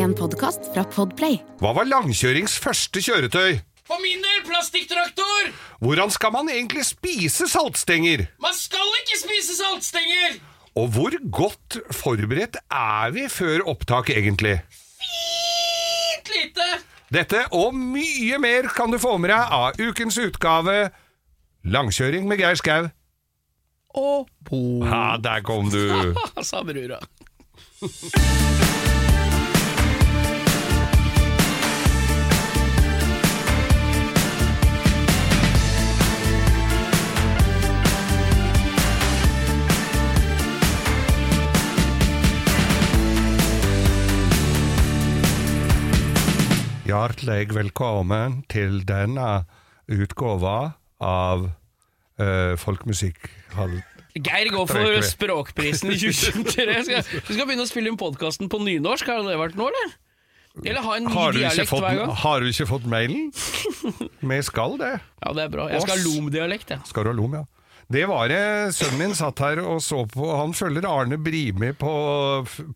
En podkast fra Podplay. Hva var langkjørings første kjøretøy? For min del, plastikktraktor! Hvordan skal man egentlig spise saltstenger? Man skal ikke spise saltstenger! Og hvor godt forberedt er vi før opptak, egentlig? Fint lite. Dette og mye mer kan du få med deg av ukens utgave Langkjøring med Geir Skau. Og bo, Ja, der kom du. sa brura. Hjertelig velkommen til denne utgåva av uh, Folkemusikkhall... Geir går for Språkprisen i 2023. Du skal, skal begynne å spille inn podkasten på nynorsk, har det vært nå, eller? Eller ha en ny dialekt fått, hver gang? har du ikke fått mailen? Vi skal det. Ja, det er bra. Jeg skal ha lom-dialekt, jeg. Skal du ha lom, ja. Det var det sønnen min satt her og så på. Han følger Arne Brimi på,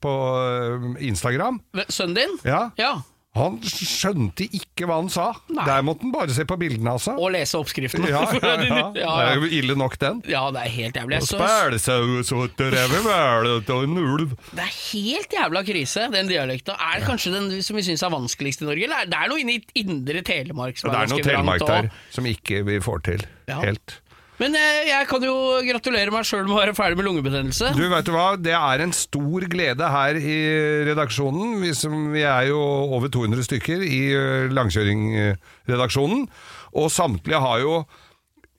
på eh, Instagram. Sønnen din? Ja. Ja. Han skjønte ikke hva han sa. Nei. Der måtte han bare se på bildene, altså. Og lese oppskriften. Ja, ja, ja. Det er jo ille nok, den. ja, det er helt jævlig. Så- Spælsaus og revevælet en ulv. Det er helt jævla krise, den dialekta. Er det kanskje den som vi syns er vanskeligst i Norge? Eller er det er noe inne i indre Telemark som Det er er noe Telemark der og... som ikke vi får til helt. Men eh, jeg kan jo gratulere meg sjøl med å være ferdig med lungebetennelse. Du, vet du hva? Det er en stor glede her i redaksjonen. Vi, som, vi er jo over 200 stykker i eh, langkjøringredaksjonen, og samtlige har jo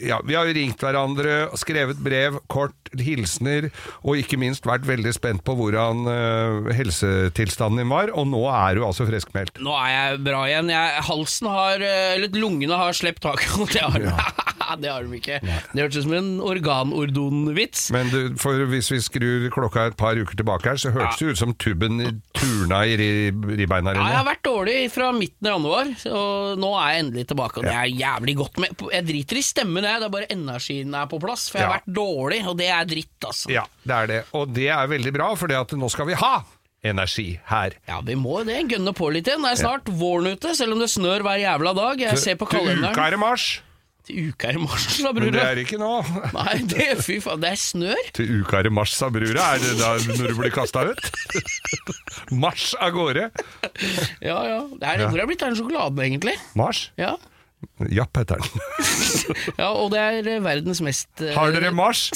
ja, Vi har jo ringt hverandre, skrevet brev, kort, hilsener, og ikke minst vært veldig spent på hvordan uh, helsetilstanden din var, og nå er du altså friskmeldt. Nå er jeg bra igjen. Jeg, halsen har eh, Eller lungene har sluppet taket. Det har, det har de ikke. Det hørtes ut som en organordonvits. Men du, hvis vi skrur klokka et par uker tilbake her, så hørtes det ut som tubben turna i ribbeina dine. Ja, jeg har vært dårlig fra midten av januar, og nå er jeg endelig tilbake. Og det er jævlig godt med Jeg driter i stemmen, jeg. Det er bare energien er på plass. For jeg har Ja. vært dårlig, og det er dritt, altså. Ja, det er det. Og det er veldig bra, for nå skal vi ha energi her. Ja, vi må jo det. Gønne på litt igjen. Det er snart våren ute, selv om det snør hver jævla dag. Jeg ser på Til uka kalenderen. er det mars, Til uka er det mars, sa men det brura. er ikke nå. Nei, det, fy faen, det er snør. Til uka er det mars, sa brura. Er det da når du blir kasta ut? Mars av gårde. Ja, ja. Det er, Hvor er det blitt av den sjokoladen, egentlig? Mars? Ja. Japp, heter den. ja, og det er eh, verdens mest eh, Har dere mars?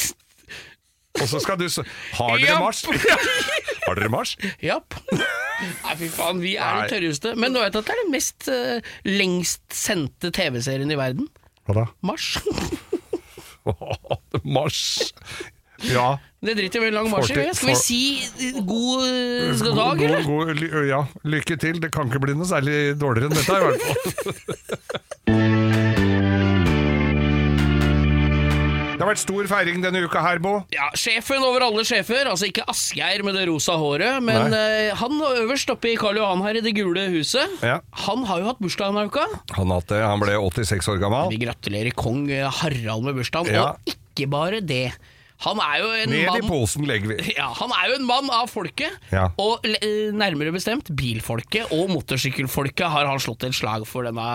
Og så skal du så Har dere Japp. mars? Har dere mars? Japp. Nei, fy faen, vi er Nei. de tørreste. Men nå vet at det er den mest eh, lengst sendte TV-serien i verden? Hva da? Mars. Mars. Ja. Det driter vi i lang marsj. Skal vi si eh, god eh, god dag, eller? god- god, ja, lykke til. Det kan ikke bli noe særlig dårligere enn dette, i hvert fall. Det har vært stor feiring denne uka her, Bo. Ja, Sjefen over alle sjefer, altså ikke Asgeir med det rosa håret, men uh, han øverst oppe i Karl Johan her i det gule huset, Ja. han har jo hatt bursdag denne uka. Han, hatt det. han ble 86 år gammel. Vi gratulerer kong Harald med bursdagen, Ja. og ikke bare det. Han er jo en Ned i mann posen legger vi. ja, Han er jo en mann av folket, Ja. og eh, nærmere bestemt bilfolket og motorsykkelfolket har han slått et slag for denne,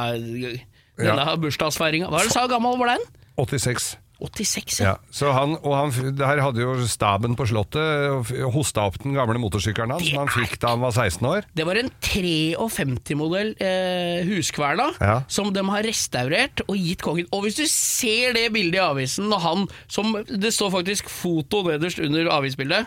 denne bursdagsfeiringa. Hva er det du sa gammel var den? 86. 86, Ja, så han, og han, det her hadde jo staben på slottet hosta opp den gamle motorsykkelen hans, som han fikk da han var 16 år. Det var en 53-modell eh, Huskverna Ja. som de har restaurert og gitt kongen. Og hvis du ser det bildet i avisen, og han som Det står faktisk foto nederst under avisbildet.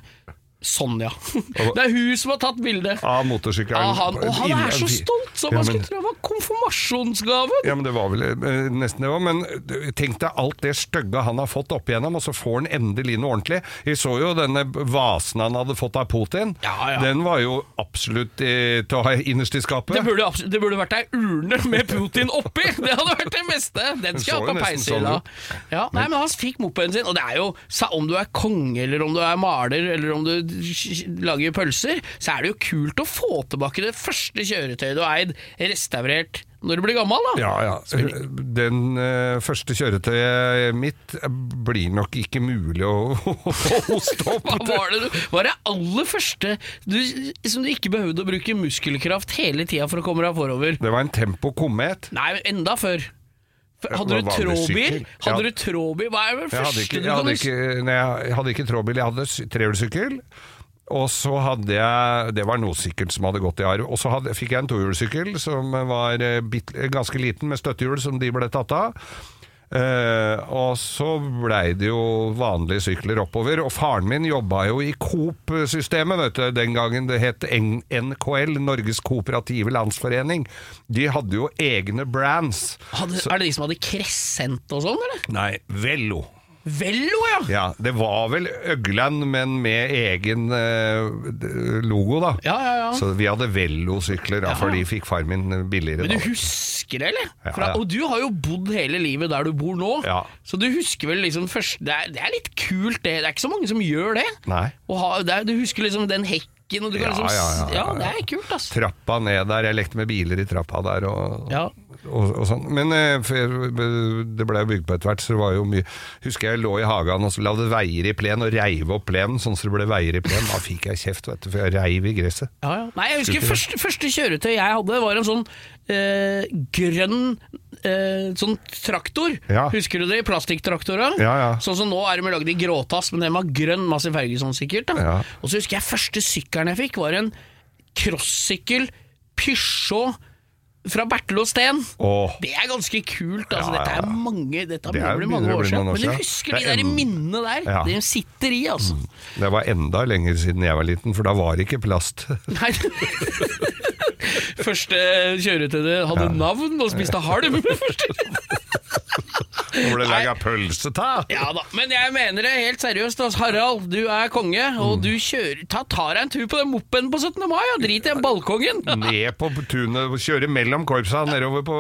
Sonja. Det er hun som har tatt bildet. Av motorsykkelen. Av han, og han er så stolt, som Ja, han skulle tro det var konfirmasjonsgaven! Ja, men det var vel eh, nesten det òg. Men eh, tenk deg alt det stygge han har fått opp igjennom, og så får han endelig noe ordentlig. Vi så jo denne vasen han hadde fått av Putin. Ja, ja. Den var jo absolutt eh, til å ha innerst i skapet. Det burde, det burde vært ei urne med Putin oppi! Det hadde vært det meste! Den skal jeg ha på peishylla. sånn. Ja, nei, men han fikk mopeden sin, og det er jo Om du er konge, eller om du er maler, eller om du lager pølser, så er det jo kult å få tilbake det første kjøretøyet du har eid, restaurert når du blir gammel, da. Ja, ja. Den uh, første kjøretøyet mitt blir nok ikke mulig å, å hoste opp. Hva var det, du- var det aller første du, som du ikke behøvde å bruke muskelkraft hele tida for å komme deg forover? Det var en Tempo Komet. Nei, enda før. Hadde du tråbil? Hadde Ja. du tråbil? Hva er det første ikke, jeg hadde ikke, nei, jeg hadde ikke tråbil, jeg hadde sy- trehjulssykkel. Og så hadde jeg Det var noe sikkert som hadde gått i arv. Og så hadde, fikk jeg en tohjulssykkel som var bit, ganske liten, med støttehjul, som de ble tatt av. Eh, og så blei det jo vanlige sykler oppover. Og faren min jobba jo i Coop-systemet, vet du. Den gangen det het NKL, Norges kooperative landsforening. De hadde jo egne brands. hadde, Er det de som hadde Crescent og sånn, eller? Nei, Vello. Vello, ja! Ja, det var vel Øgland, men med egen eh, logo, da. Ja, ja, ja. Så vi hadde Vello-sykler, da, for de fikk far min billigere. Men du da. husker det, eller? Ja, Fra, og du har jo bodd hele livet der du bor nå, Ja. så du husker vel liksom først det er, det er litt kult, det. Det er ikke så mange som gjør det. Nei. Ha, det er, du husker liksom den hekken, og du kan Ja, liksom ja, ja, ja, det er kult, ass. Trappa ned der, jeg lekte med biler i trappa der og, Ja. Og, og sånn. Men eh, for, det ble jo bygd på etter hvert, så det var jo mye Husker jeg lå i hagen og så lagde veier i plen og reiv opp plenen sånn så det ble veier i plen. Da fikk jeg kjeft, vet du, for jeg reiv i gresset. Ja, ja. Nei, jeg husker første, første kjøretøy jeg hadde, var en sånn eh, grønn eh, sånn traktor. Ja. Husker du det? Ja. Sånn som nå er de lagd i gråtass, men den var grønn, masse farge sånn sikkert. Og så husker jeg første sykkelen jeg fikk, var en crossykkel Peugeot fra Bertel og Steen. Oh. Det er ganske kult. Altså. Ja, ja, Dette er mange Dette Det er blir mange år siden. Men du husker de er der en- minnene der. Ja. De sitter i, altså. Det var enda lenger siden jeg var liten, for da var det ikke plast. Nei Første kjøretøyet hadde navn og spiste halm. Hvor det laga pølse ta! ja da, Men jeg mener det helt seriøst. Altså, Harald, du er konge, og du kjører ta, ta deg en tur på den mopeden på 17. mai. Og drit i den balkongen. Ned på tunet, kjøre mellom korpsa nedover på,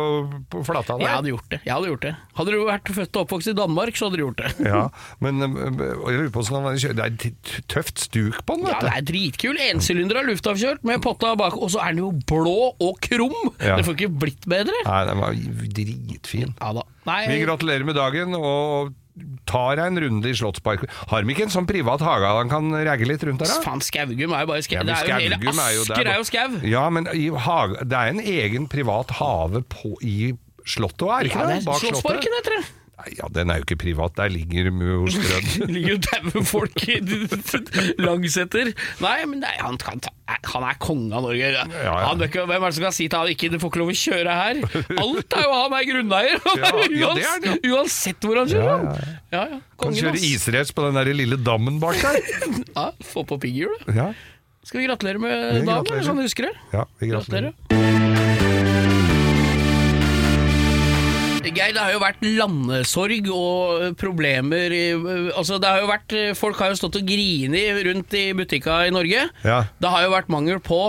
på flata Jeg der. hadde gjort det. jeg Hadde gjort det Hadde du vært født og oppvokst i Danmark, så hadde du gjort det. Ja, men øh, jeg lurer på hvordan han kjører. Det er tøft stuk på den, Ja, Det er dritkul. Ensylindere luftavkjørt med potta bak, og så er den jo blå og krum. Ja. Det får ikke blitt bedre. Nei, den var dritfin. Ja da. Nei, Vi gratulerer med dagen, og tar deg en runde i Slottsparken. Har vi ikke en sånn privat hage han kan ragge litt rundt der, da? faen, Skaugum er jo bare skau. Ja, det er jo hele Asker er jo jo skau. Ja, men i hage, det er en egen privat have på, i Slottet, er ikke Ja, det Bak? Slottsparken, heter det. Nei, Ja, den er jo ikke privat, der ligger jo strødd. Ligger jo daue folk langsetter. Nei, men nei, han, kan ta, han er konge av Norge. ja. Han, hvem er det som kan si til han ikke du får ikke lov å kjøre her? Alt er jo han er grunneier! Ja, ja, er Uansett hvor han kjører. Ja, Ja, ja. ja. Kan kjøre israce på den der lille dammen bak der. Ja, få på pigghjulet. Ja, Skal vi gratulere med dagen, hvis eller sånn husker det? ja vi gratulerer. gratulerer. Geir, det har jo vært landesorg og problemer i, Altså, det har jo vært Folk har jo stått og grini rundt i butikka i Norge. Ja. Det har jo vært mangel på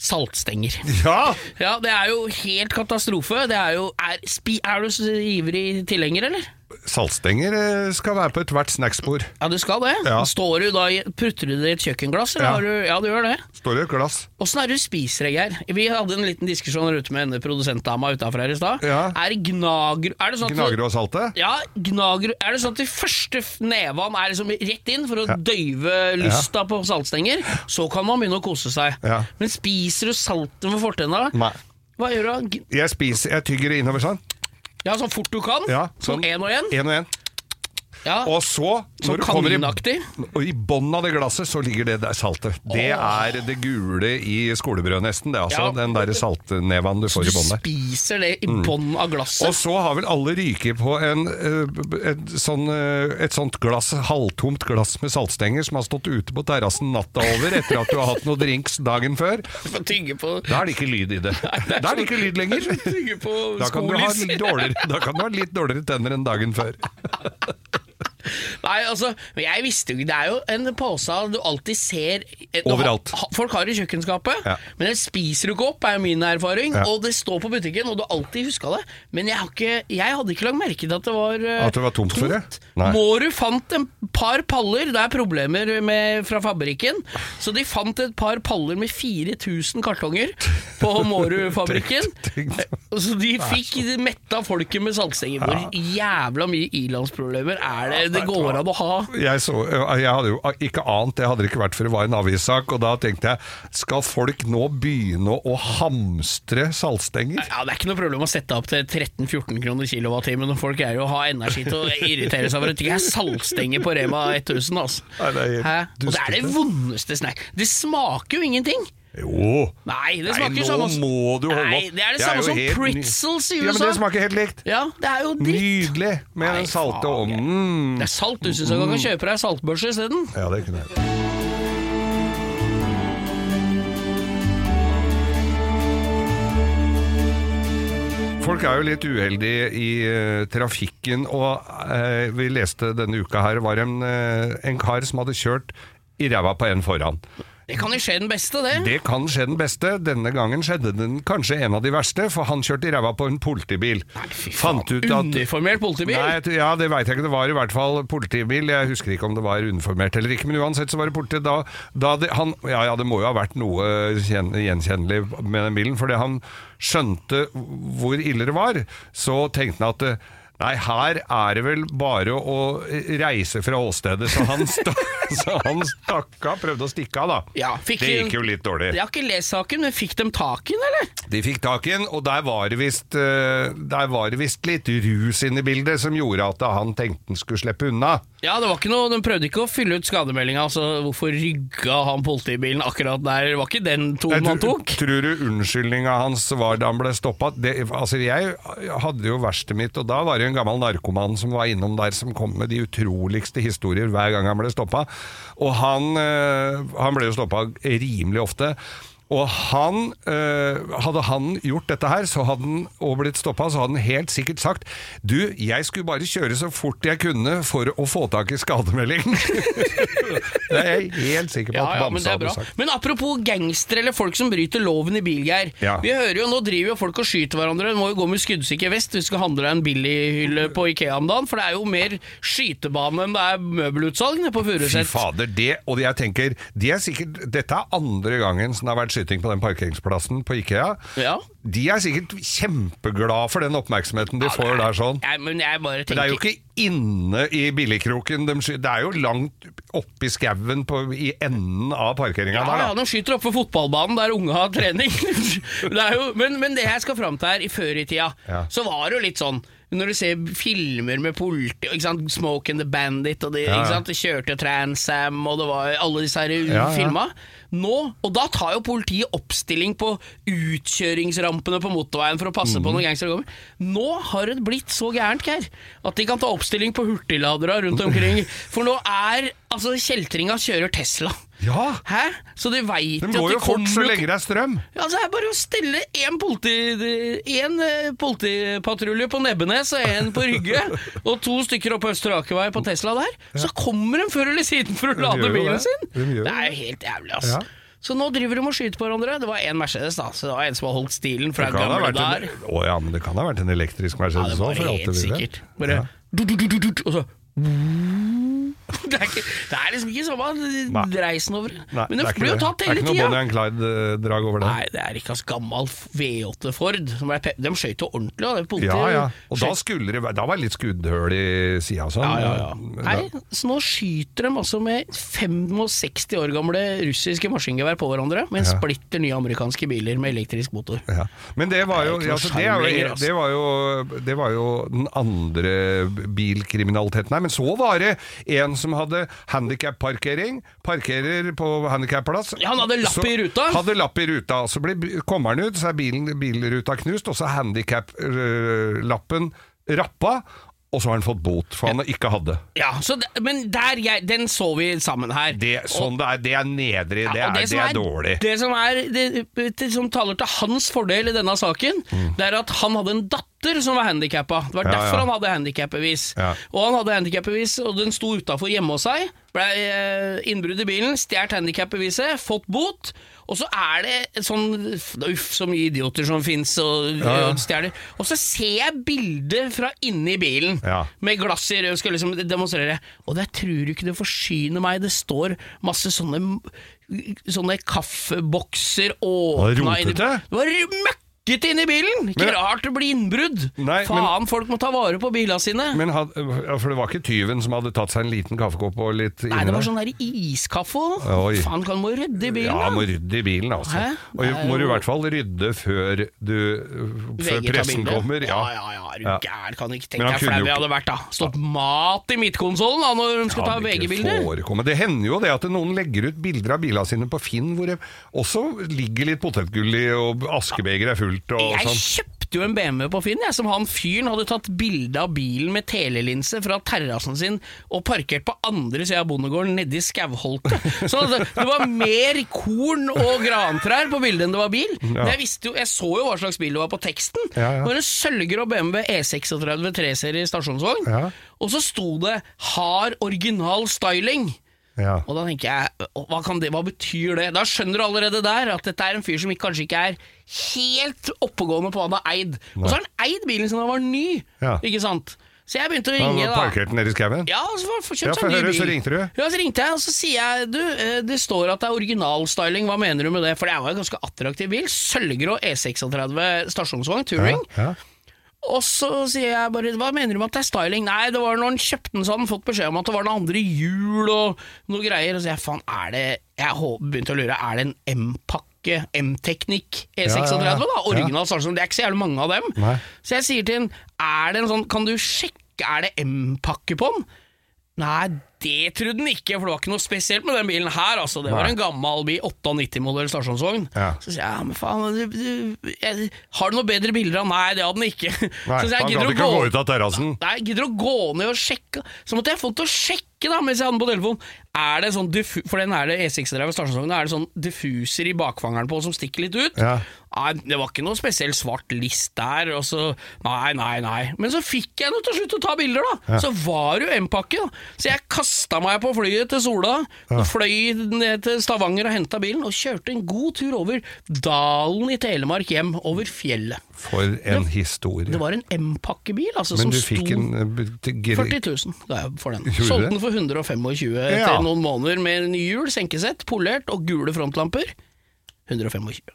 saltstenger. Ja! Ja, det er jo helt katastrofe. Det er jo Er, spi, er du ivrig tilhenger, eller? Saltstenger eh, skal være på ethvert snacksbord. Ja, du skal det. Ja. Står du da i, Putter du det i et kjøkkenglass, eller Ja. har du Ja, du gjør det. Står i et glass? Åssen er det du spiser det, Geir? Vi hadde en liten diskusjon her ute med denne produsentdama utafor her i stad. Ja. Er gnager Er det sånn Gnager og salte? Ja, gnager Er det sånn at de første nevene er liksom rett inn for å døyve lysta på saltstenger? Så kan man begynne å kose seg. Ja. Men spiser du saltet med fortenna? Nei. Hva gjør du? da? Jeg spiser, jeg tygger det innover sånn. Ja, sånn fort du kan? Ja, Sånn én og én? Ja. Og så, Sånn når du kommer i, i bånn av det glasset, så ligger det der saltet. Det er det gule i skolebrød nesten, det er altså. Ja. Den derre saltnevaen du får Du i bånn der. spiser det i bånn av glasset Og så har vel alle ryket på en, eh, et, sånn, eh, et sånt glass, halvtomt glass med saltstenger som har stått ute på terrassen natta over etter at du har hatt noe drinks dagen før. På Da er det ikke lyd i det. Da er det ikke lyd lenger. Da kan, du da kan du ha litt dårligere tenner enn dagen før. Nei, altså, men jeg visste jo ikke Det er jo en pose du alltid ser eh, Overalt. ha- Folk har i kjøkkenskapet, Ja. men den spiser du ikke opp, er jo min erfaring. Ja. Og det står på butikken, og du har alltid huska det. Men jeg, har ikke, jeg hadde ikke lagt merke til at det var eh, At det var tomt for det? Nei. Mårud fant en par paller, det er problemer med, fra fabrikken. Så de fant et par paller med 4000 kartonger på Mårud-fabrikken. Tenk- Så de fikk metta folket med saltstenger. Hvor jævla mye ilandsproblemer er det det går an å ha? Jeg, så, jeg hadde jo ikke ant, det hadde det ikke vært for det var en avissak, og da tenkte jeg skal folk nå begynne å hamstre saltstenger? Ja, Det er ikke noe problem å sette opp til 13-14 kroner kilowattimen folk er jo å ha energi til å irritere seg over at det ikke er saltstenger på Rema 1000. Altså. Nei, det er Og det er det vondeste snack. Det smaker jo ingenting. Jo! Nei, det Nei, nå samme som- må du holde Nei, opp. det er det Det samme er som helt pretzels i Ja, men det smaker helt likt. Ja, det er jo dritt. Nydelig med Nei, den salte ånden. Det er salt. Du syns du kan kjøpe deg saltbørse isteden? Ja, det kunne jeg. Folk er jo litt uheldige i uh, trafikken, og uh, vi leste denne uka her var en, uh, en kar som hadde kjørt i ræva på en foran. Det kan jo skje den beste, det. Det kan skje den beste. Denne gangen skjedde den kanskje en av de verste, for han kjørte i ræva på en politibil. Nei, fy faen. Fant ut at Uniformert politibil? Nei, ja, det veit jeg ikke. Det var i hvert fall politibil. Jeg husker ikke om det var uniformert eller ikke, men uansett så var det politi. Da, da det, han, ja, ja, det må jo ha vært noe gjenkjennelig med den bilen, fordi han skjønte hvor ille det var. Så tenkte han at eh, Nei, her er det vel bare å reise fra åstedet. Så han, sta, så han stakk av, prøvde å stikke av, da. Ja, det gikk jo litt dårlig. Jeg har ikke lest saken, men fikk de tak i den, eller? De fikk tak i den, og eh, Der var det visst litt rus inne i bildet som gjorde at han tenkte han skulle slippe unna. Ja, det var ikke noe, De prøvde ikke å fylle ut skademeldinga. Altså, hvorfor rygga han politibilen akkurat der? Det var ikke den tonen han tok. tror du unnskyldninga hans var da han ble stoppa? Altså, jeg hadde jo verkstedet mitt, og da var det en gammel narkoman som var innom der, som kom med de utroligste historier hver gang han ble stoppa. Og han, eh, han ble jo stoppa rimelig ofte. Og han, øh, hadde han gjort dette her så hadde han, og blitt stoppa, så hadde han helt sikkert sagt Du, jeg skulle bare kjøre så fort jeg kunne for å få tak i skademelding. det er jeg helt sikker på at ja, men Bamse hadde sagt. Men apropos gangstere eller folk som bryter loven i Bilgeir. Ja. Vi hører jo, Nå driver jo folk og skyter hverandre. Du må jo gå med skuddsikker vest hvis du skal handle deg en billighylle på Ikea om dagen. For det er jo mer skytebane enn det er møbelutsalg på Fy fader, det, og jeg tenker de er sikkert, Dette er andre gangen som det har vært skyting på den parkeringsplassen på Ikea. Ja. De er sikkert kjempeglad for den oppmerksomheten de får der sånn. Ja, men Men det er jo ikke inne i billigkroken, de sky- det er jo langt oppi skauen på- i enden av parkeringa ja, der. ja. De skyter oppe på fotballbanen der unge har trening. det jo, men, men det jeg skal fram til her, i før i tida, Ja. så var det jo litt sånn når du ser filmer med politi, ikke sant? Smoke and the Bandit, og de, Ja, ja. ikke sant? de kjørte Transam, og det var alle disse her Ja, filma. Nå, og da tar jo politiet oppstilling på utkjøringsrampene på motorveien for å passe mm. på når gangstere kommer. Nå har det blitt så gærent, Geir, at de kan ta oppstilling på hurtigladere rundt omkring. For nå er altså kjeltringa kjører Tesla. Ja, Hæ? Så de veit De at går jo fort så lenge det er strøm. ja, Det er bare å stelle én politi, en, eh, politipatrulje på Nebbenes og en på Rygge, og to stykker opp Østre Akervei på Tesla der. Så kommer de før eller siden for å De lade bilen det. sin! De Det er jo helt jævlig, ass. Ja. Så nå driver de og skyter på hverandre. Det var én Mercedes, da. Så det var en som har holdt stilen fra Det gamle der. å ja, men det kan ha vært en elektrisk Ja, Mercedes det òg, var for alt helt det ville. sikkert. Bare Ja. du, du, du, du, du, Og så det er, ikke, det er liksom ikke samme reisen over. Nei, Men det det blir jo tatt hele tida. Det er ikke noe. Bonnie and Clyde-drag over det. Nei, det er ikke altså gammel V8 Ford. Som er De skøyt jo ordentlig. Og Det Ja, ja. Og da skulle det Da var det litt skuddhull i sida sånn. ja, ja, ja. Nei, så nå skyter de altså med 65 år gamle russiske maskingevær på hverandre, med Ja. splitter nye amerikanske biler med elektrisk motor. Ja. Men det var jo, altså, det, jo, det, var jo det var jo den andre bilkriminaliteten her. Men så var det en som hadde handikapparkering. Parkerer på handikapplass. Ja, han hadde lapp Så- i ruta. Hadde lapp i ruta. Så ble, kommer han ut, så er bilen, bilruta knust, og så er handikaplappen rappa. Og så har han fått bot, for han ikke hadde. Ja, så det, Men der jeg, den så vi sammen her. Det, sånn det er, det er nedrig, det, Ja, det, er, det som er dårlig. Det som, er, det, det som taler til hans fordel i denne saken, Mm. det er at han hadde en datter datter som var handikappa. Det var Ja, derfor ja. han hadde handikapbevis. Ja. Og han hadde handikapbevis, og den sto utafor hjemme hos seg. Ble eh, innbrudd i bilen, stjålet handikapbeviset, fått bot. Og så er det sånn Uff, så mye idioter som fins og Ja, stjeler. Og så ser jeg bildet fra inni bilen Ja. med glass i rød, skal liksom demonstrere. Og der tror du ikke det forsyner meg. Det står masse sånne Sånne kaffebokser åpna inni? Det var møkkete i bilen! Ikke Men- rart det blir innbrudd! Nei, Faen, folk må ta vare på bilene sine. Men had, For det var ikke tyven som hadde tatt seg en liten kaffekopp og litt Nei, det var sånn der iskaffe. Oi. Faen, kan må rydde i bilen, Ja, da. må rydde i bilen, altså. Hæ? Og er må du i hvert fall rydde før du Før pressen kommer. Ja, Ja. ja, ja, er du Ja. gæren? Kan ikke tenke deg flau jeg hadde vært, da. Stått mat i midtkonsollen når de skal ta VG-bilder. Det hender jo det at noen legger ut bilder av bilene sine på Finn hvor det også ligger litt potetgull i, og askebeger er fullt og Jeg sånn. kjøpte jo en BMW på Finn, jeg, som han fyren hadde tatt bilde av bilen med telelinse fra terrassen sin og parkert på andre sida av bondegården nedi Skauholtet. Så det, det var mer korn og grantrær på bildet enn det var bil. Men jeg, visste jo, jeg så jo hva slags bil det var på teksten. Ja, ja. Det var en sølvgrå BMW E36 3-serie stasjonsvogn. Ja. Og så sto det 'Har original styling'. Ja. Og da tenker jeg, hva, kan det, hva betyr det? Da skjønner du allerede der at dette er en fyr som kanskje ikke er helt oppegående på hva han har eid. Og så har han eid bilen siden han var ny, Ja. ikke sant? Så jeg begynte å ringe, da. parkerte nede i skauen? Ja, så får Ja, for bil. så ringte du. Ja, så ringte jeg, og så sier jeg du, eh, det står at det er originalstyling, hva mener du med det? For det er jo en ganske attraktiv bil. Sølvgrå E36 stasjonsvogn, touring. Ja, ja. Og så sier jeg bare Hva mener du med at det er styling? Nei, det var når han kjøpte den, så hadde han fått beskjed om at det var noen andre hjul og noe greier. Og så sier jeg faen, er det Jeg begynte å lure, er det en M-pakke, M-teknikk E36 Ja, ja, ja. da? Original stasjon. Det er ikke så jævlig mange av dem. Nei. Så jeg sier til han, er det en sånn Kan du sjekke, er det M-pakke på den? Nei, det trodde den ikke, for det var ikke noe spesielt med den bilen her. Altså. Det var en gammel bil, 98-modell stasjonsvogn. Ja. Så sier jeg, ja, men faen, du, du, jeg, har du noen bedre bilder av Nei, det hadde den ikke. Nei, så sier jeg, han gadd ikke å gå ut av terrassen. Nei, gidder å gå ned og sjekke? Så måtte jeg få til å sjekke, da, mens jeg hadde den på telefonen. Er det sånn For den er det E6-drevet stasjonsvogn, er det sånn diffuser i bakfangeren på som stikker litt ut? Ja. Nei, det var ikke noe spesiell svart list der, og så Nei, nei, nei. Men så fikk jeg noe til slutt å ta bilder, da. Så var det jo M-pakke, da. Så jeg kasta meg på flyet til Sola, ja. fløy ned til Stavanger og henta bilen, og kjørte en god tur over dalen i Telemark hjem, over fjellet. For en historie. Det var en M-pakkebil, altså, Men som du sto en eh, til gre- 40 000 ga jeg for den. Solgte den for 125 Ja. etter noen måneder med nye hjul, senkesett, polert og gule frontlamper. 125.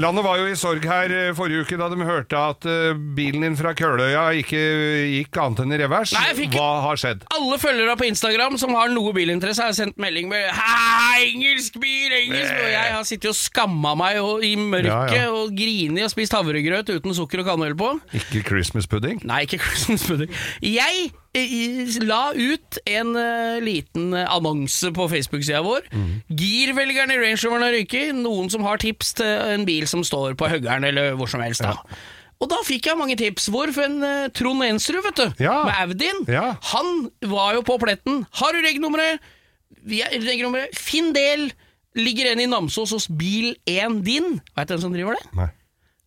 Landet var jo i sorg her eh, forrige uke da de hørte at eh, bilen din fra Køløya ikke gikk annet enn i revers. Nei, jeg fikk- Hva har skjedd? Alle følgere på Instagram som har noe bilinteresse, har sendt melding med «Hæ, engelsk bil, engelsk bil! Og jeg har sittet og skamma meg og, i mørket Ja, ja. og grinet og spist havregrøt uten sukker og kanel på. Ikke Christmas pudding? Nei, ikke Christmas pudding. Jeg la ut en uh, liten annonse på Facebook-sida vår. Girvelgeren i Range Roveren har ryket. Noen som har tips til en bil som står på Høggern eller hvor som helst. da. Og da fikk jeg mange tips. Hvorfor en uh, Trond Ensrud, vet du, Ja. med Audien. Ja. Han var jo på pletten. Har du regnummeret? Er- Regnummeret. Finn del. Ligger en i Namsos hos Bil1 din. Veit du hvem som driver det? Nei.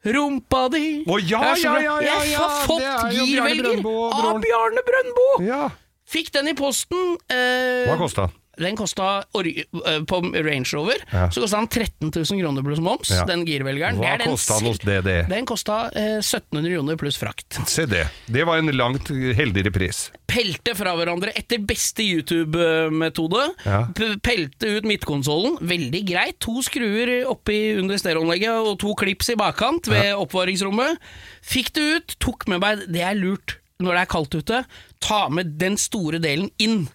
Rumpa di Å, ja, ja, ja, ja, Jeg har fått er girvelger av. Bjarne Brøndbo! Ja. Fikk den i posten. eh, Hva kosta den? Kosta eh, på Range Rover Ja. Så kosta den 13 000 kroner pluss moms, Ja. den girvelgeren. Hva den kosta den hos DD? Den kosta eh, 1700 kroner pluss frakt. Se det. Det var en langt heldigere pris. Pelte fra hverandre etter beste YouTube-metode. Ja. Pelte ut midtkonsollen. Veldig greit. To skruer oppi under stereoanlegget og to klips i bakkant ved oppvaringsrommet. Fikk det ut, tok med meg Det er lurt når det er kaldt ute. Ta med den store delen inn.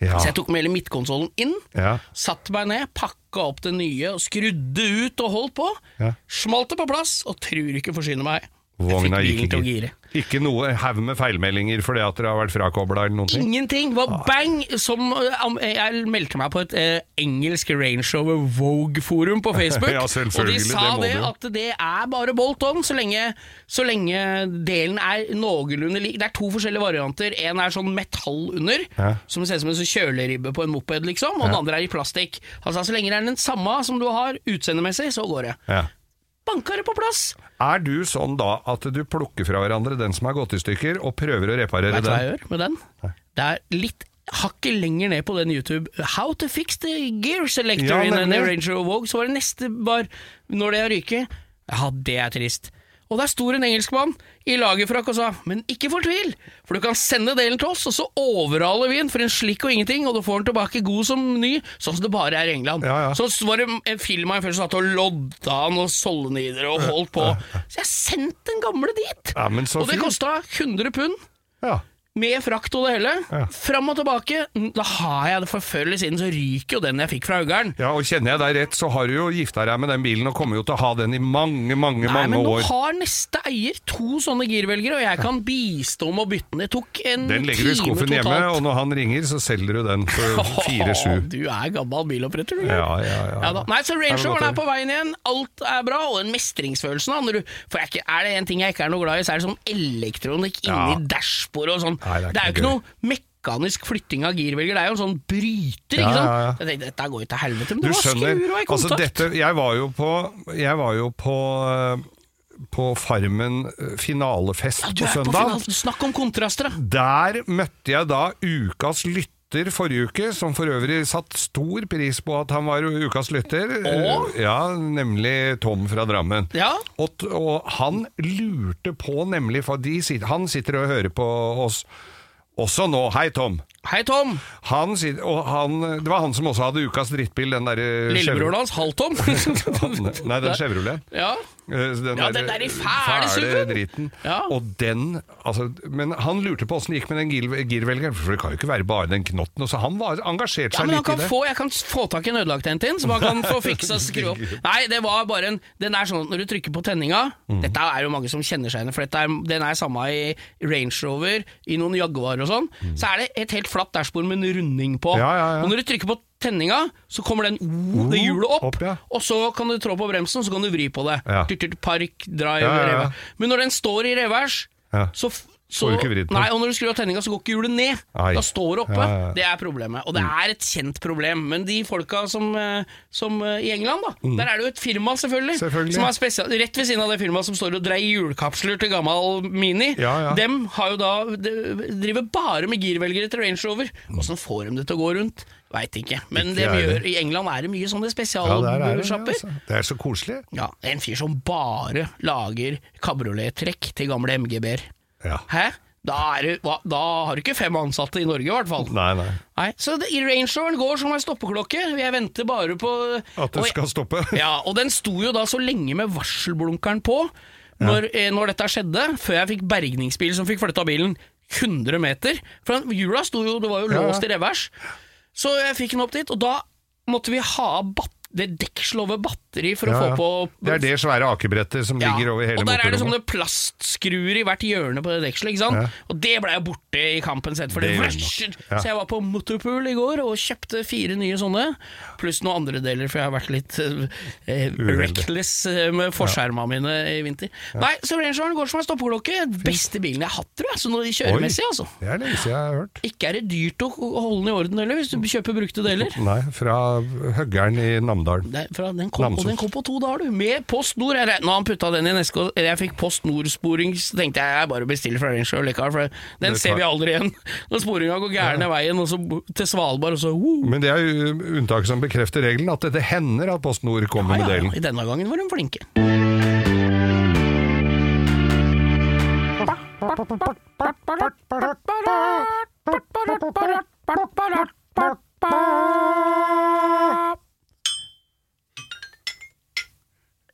Ja. Så jeg tok med hele midtkonsollen inn. Ja. Satte meg ned, pakka opp det nye og skrudde ut og holdt på. Ja. Smalt det på plass, og tror ikke forsyne meg. Jeg fikk bilen til å gire. Ikke noe haug med feilmeldinger fordi at dere har vært frakobla eller noen ting? Ingenting! Det var bang! Som eh, Jeg meldte meg på et eh, engelsk Range Rover Vogue-forum på Facebook. Ja, og de sa det det at det er bare bolt on, så lenge, så lenge delen er noenlunde lik. Det er to forskjellige varianter. En er sånn metall under, Ja. som ser ut som en sånn kjøleribbe på en moped, liksom. Og den andre er i plastikk. Altså, så lenge det er den samme som du har utseendemessig, så går det. Ja. Banka det på plass! Er du sånn da at du plukker fra hverandre den som er gått i stykker, og prøver å reparere Vet du hva jeg gjør med den? Det er litt hakket lenger ned på den YouTube How to fix the gear selector Ja, in an. Ranger Vogue. Så var det neste bar når det har ryket. Ja, det er trist. Og der sto en engelskmann i lagerfrakk og sa Men ikke fortvil, for du kan sende delen til oss, og så overhaler vi den for en slikk og ingenting, og du får den tilbake god som ny, sånn som det bare er i England. Ja, ja. Så var det en film av en fyr som satt og lodda han og solnider og holdt på. Så jeg sendte den gamle dit! Ja, og det kosta 100 pund. Ja. Med frakt og det hele. Ja. Fram og tilbake. Da har jeg det for før eller siden, så ryker jo den jeg fikk fra Øgeren. ja, og kjenner jeg deg rett, så har du jo gifta deg med den bilen og kommer jo til å ha den i mange, mange, Nei, mange men nå har neste eier to sånne girvelgere, og jeg kan bistå med å bytte den. Det tok en time totalt. Den legger du i skuffen hjemme, totalt. og når han ringer, så selger du den for fire-sju. Du er gammel biloppretter, du. Ja, ja, ja. Ja. Nei, så Range er Roveren er på veien igjen. Alt er bra, og den mestringsfølelsen da, når du, For jeg er, er det en ting jeg ikke er noe glad i, så er det sånn elektronikk inni Ja. dashbordet og sånn. Nei, det er det, er jo ikke noe mekanisk flytting av girvelger, det er jo en sånn bryter, ikke sant? Jeg tenkte, dette går jo til helvete, men Du det var skruer og i altså kontakt. dette Jeg var jo på Jeg var jo på eh, på Farmen eh, finalefest Ja, på søndag. på final. Snakk om kontraster, da. Der møtte jeg da ukas lytter forrige uke, som for øvrig satt stor pris på at han var ukas lytter. Eh, Ja, nemlig Tom fra Drammen. Ja. Og, og han lurte på nemlig, for de, han sitter og hører på oss også nå. Hei, Tom. Hei, Tom. Han, han, det var han som også hadde ukas drittbil, den derre Lillebroren hans, Halv-Tom. Nei, den Chevroleten. ja. Eh, Den Ja, den der i fæle suven. driten. Ja. Og den altså, Men han lurte på åssen det gikk med den gir- girvelgeren, for det kan jo ikke være bare den knotten. Så han var engasjert Ja, seg han litt i det. få, jeg kan få tak i en ødelagt en til, som han kan få fiksa og skru opp. Nei, det var bare en Den er sånn at når du trykker på tenninga Mm. Dette er jo mange som kjenner seg igjen, for er, den er samme i Range Rover, i noen Jaguar og sånn. Så er det et helt flatt dashbord med en runding på. Ja, ja, ja. Og når du trykker på tenninga, så kommer den det hjulet opp, opp, og så kan du trå på bremsen, så kan du vri på det. Park, drive, revers. Men når den står i revers, så, så. Nei, og når du skrur av tenninga, så går ikke hjulet ned. Ai. Da står det oppe. Ja, ja, ja. Det er problemet. Og det er et kjent problem. Men de folka som, eh, som eh, i England, da, Mm. der er det jo et firma, selvfølgelig, Selvfølgelig. som er spesial, rett ved siden av det firmaet som står og dreier hjulkapsler til gammel Mini. Ja, ja. Dem har jo da de, driver bare med girvelgere til Range Rover. Åssen får de det til å gå rundt? Veit ikke. Men Ikke det gjør, i England er det mye sånne Ja, er spesialsjapper. altså. det er så koselig. Ja, en fyr som bare lager kabriolettrekk til gamle MGB-er. Ja. Hæ? Da, er hva- da har du ikke fem ansatte i Norge, i hvert fall. Nei, nei. Nei, så det, Range Roveren går som ei stoppeklokke. Jeg venter bare på At det skal stoppe. Ja, og den sto jo da så lenge med varselblunkeren på når, eh, når dette skjedde, før jeg fikk bergningsbil som fikk flytta bilen 100 meter. For hjula sto jo, det var jo Ja, ja. låst i revers. Så jeg fikk den opp dit, og da måtte vi ha av det dekkslovet over batteri for å ja. få på Det er det svære akebrettet som ja, ligger over hele og der er det sånne motorrommet. plastskruer i hvert hjørne på det dekselet, ikke sant? Ja. Og det ble jo borte i kampen sett, for det, Det Ja. Så jeg var på Motorpool i går og kjøpte fire nye sånne, pluss noen andre deler, for jeg har vært litt eh, reckless eh, med forskjerma mine i vinter. Nei, så Range Roveren går som en stoppeklokke. Beste bilen jeg har hatt, tror jeg, sånn kjøremessig, altså. Det er lenge siden jeg har hørt. Ikke er det dyrt å holde den i orden heller, hvis du kjøper brukte deler. Nei, fra Høggern i Namdalen. Fra, den kom, og den kom på to dager, du. Med Post Nord. Jeg, når han putta den i neska, eller jeg fikk Post Nord-sporing, så tenkte jeg jeg bare bestiller fra den sjøl, for den ser vi aldri igjen. Når sporinga går gærne veien, og så til Svalbard, og så uh. Men det er jo unntaket som bekrefter regelen, at det hender at Post Nord kommer ja, med delen. ja. I denne gangen var de flinke.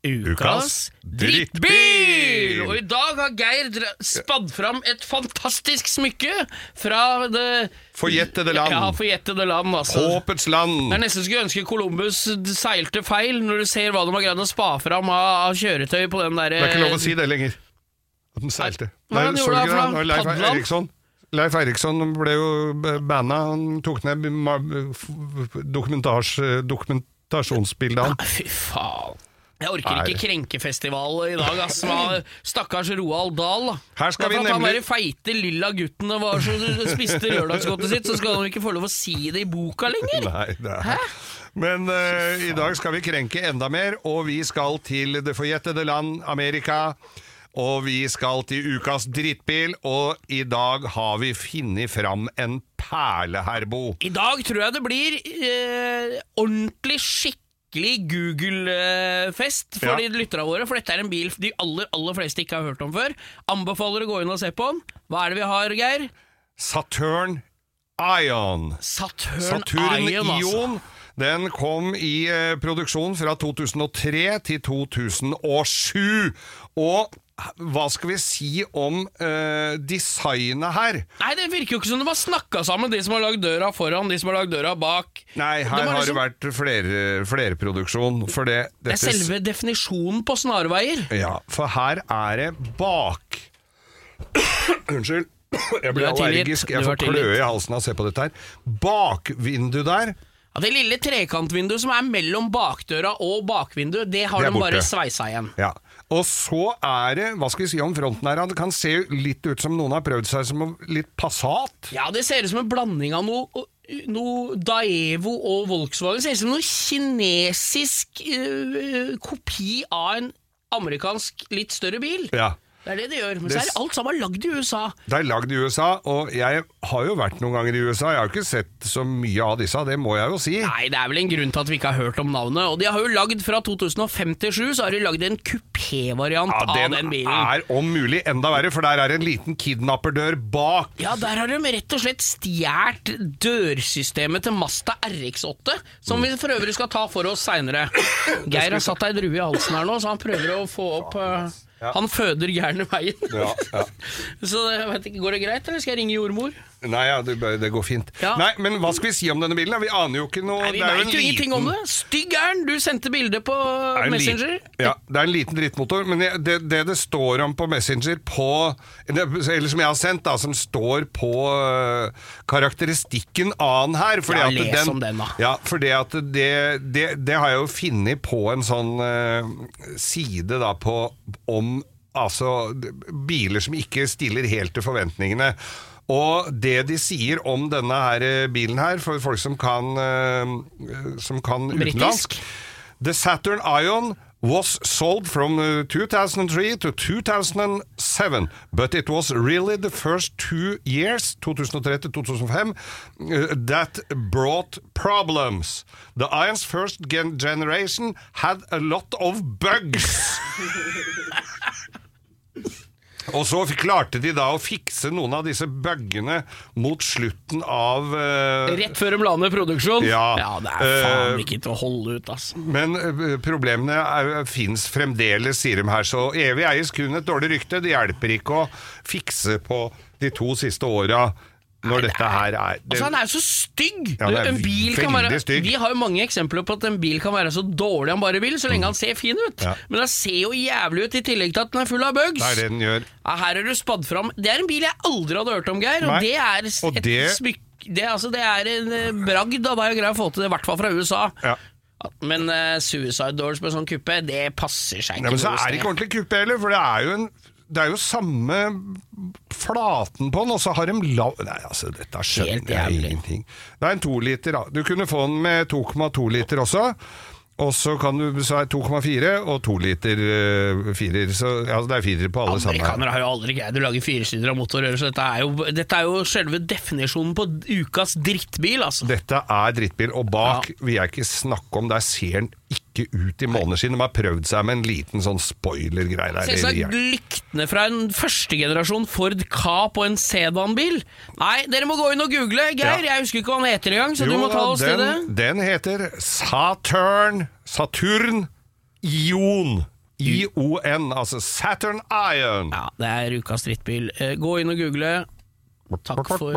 Ukas drittbil! Og i dag har Geir spadd fram et fantastisk smykke fra det Forjettede land. Ja, forjettede land, altså. Håpets land. Er nesten skulle ønske Columbus seilte feil, når du ser hva de har greid å spa fram av, av kjøretøy på den der Det er ikke lov å si det lenger. At den seilte. Hva Nei, så du ikke det? Når Leif Eriksson Leif Eriksson ble jo banna. Han tok ned dokumentasjonsbildet av Ja, Fy faen. Jeg orker ikke krenkefestival i dag, ass. Stakkars Roald Dahl. Her skal vi nemlig... han der feite lilla gutten var så spiste lørdagsgodtet sitt, så skal han ikke få lov å si det i boka lenger. Nei, det er. Men uh, i dag skal vi krenke enda mer, og vi skal til det forjettede land Amerika. Og vi skal til ukas drittbil, og i dag har vi funnet fram en perle, herr Bo. I dag tror jeg det blir eh, ordentlig skikkelig Google-fest for Ja. de lytterne våre, for dette er en bil de aller, aller fleste ikke har hørt om før. Anbefaler å gå inn og se på den. Hva er det vi har, Geir? Saturn Ion. Saturn, Saturn Ion, altså. Ion. Den kom i eh, produksjon fra 2003 til 2007. Og hva skal vi si om uh, designet her? Nei, det virker jo ikke som de har snakka sammen, de som har lagd døra foran, de som har lagd døra bak. Nei, her har liksom- det vært flere, flerproduksjon. For det, Det er selve definisjonen på snarveier. Ja, for her er det bak Unnskyld. Jeg blir er allergisk. Jeg får kløe i halsen av å se på dette her. Bakvindu der Ja, det lille trekantvinduet som er mellom bakdøra og bakvinduet, det har Det de bare sveisa igjen. Ja. Og så er det, hva skal vi si om fronten her, det kan se litt ut som noen har prøvd seg som litt Passat. Ja, det ser ut som en blanding av noe, noe Daevo og Volkswagen. Det ser ut som noe kinesisk øh, kopi av en amerikansk litt større bil. Ja. Det er det de gjør. Men så er alt sammen lagd i USA. Det er lagd i USA, og jeg har jo vært noen ganger i USA. Jeg har jo ikke sett så mye av disse, det må jeg jo si. Nei, det er vel en grunn til at vi ikke har hørt om navnet. Og de har jo lagd fra 2057, så har de lagd en kupévariant Ja, av den bilen. Den er om mulig enda verre, for der er en liten kidnapperdør bak. Ja, der har de rett og slett stjålet dørsystemet til Masta RX8, som vi for øvrig skal ta for oss seinere. Geir har satt ei drue i halsen her nå, så han prøver å få opp eh, Han føder gærne veien. Ja, ja. Så jeg vet ikke, Går det greit, eller skal jeg ringe jordmor? Nei, ja, det, det går fint. Ja. Nei, Men hva skal vi si om denne bilen? da? Vi aner jo ikke noe. Nei, Vi det er jo veit en jo ingenting om det. Stygg er den! Du sendte bilde på Det er en Messenger. Liten, ja, det er en liten drittmotor, men jeg- det, det det står om på Messenger på det, Eller som jeg har sendt, da, som står på øh, karakteristikken av den her fordi Ja, at les om den, da. Ja, for det, at det, det, det har jeg jo funnet på en sånn øh, side da på om altså d- biler som ikke stiller helt til forventningene. Og det de sier om denne her eh, bilen her, for folk som kan, øh, som kan utenlandsk The Saturn Ion was sold from uh, 2003 to 2007, but it was really the first two years, 2003 to 2005, uh, that brought problems. The Ion's first gen generation had a lot of bugs. Og så klarte de da å fikse noen av disse bugene mot slutten av uh, Rett før de la ned produksjon? Ja. det er faen Eh, ikke til å holde ut, altså. Men uh, problemene fins fremdeles, sier de her. Så evig eies kun et dårlig rykte. Det hjelper ikke å fikse på de to siste åra når dette her er det, Altså, han er jo så stygg! Ja, det er en bil kan være, stygg. Vi har jo mange eksempler på at en bil kan være så dårlig han bare vil, så lenge han ser fin ut. Ja. Men den ser jo jævlig ut i tillegg til at den er full av bugs. det er det den gjør. Ja, her er du spadd fram. Det er en bil jeg aldri hadde hørt om, Geir, og Nei. det er Og et det- smykke Det, altså, det er en eh, bragd av deg å greie å få til det, i hvert fall fra USA. Ja. Men uh, Suicide Doors med sånn kuppe, det passer seg ikke. Ja, men så er det ikke ordentlig kuppe heller, for det er jo en det er jo samme flaten på den, og så har de lav... Nei, altså, dette skjønner jeg ingenting. Det er en toliter, da. Du kunne få den med 2,2 liter også. Og så kan du så er 2,4 og 2 liter uh, firer. Så altså, det er firer på alle sammen. Amerikanere har jo aldri greid å lage firesylinder av motorer, så dette er, jo, dette er jo selve definisjonen på ukas drittbil, altså. Dette er drittbil, og bak vil jeg ikke snakke om, der ser den ikke ut i måneskinn. De har prøvd seg med en liten sånn spoiler-greie der. Selvsagt lyktene fra en førstegenerasjon Ford Ka på en sedanbil. Nei, dere må gå inn og google. Geir, Ja. jeg husker ikke hva han heter engang, så du må ta oss til det. den, den heter Saturn Saturn Ion. I-O-N, altså Saturn Ion. Ja, det er ukas drittbil. Eh, Gå inn og google. Takk for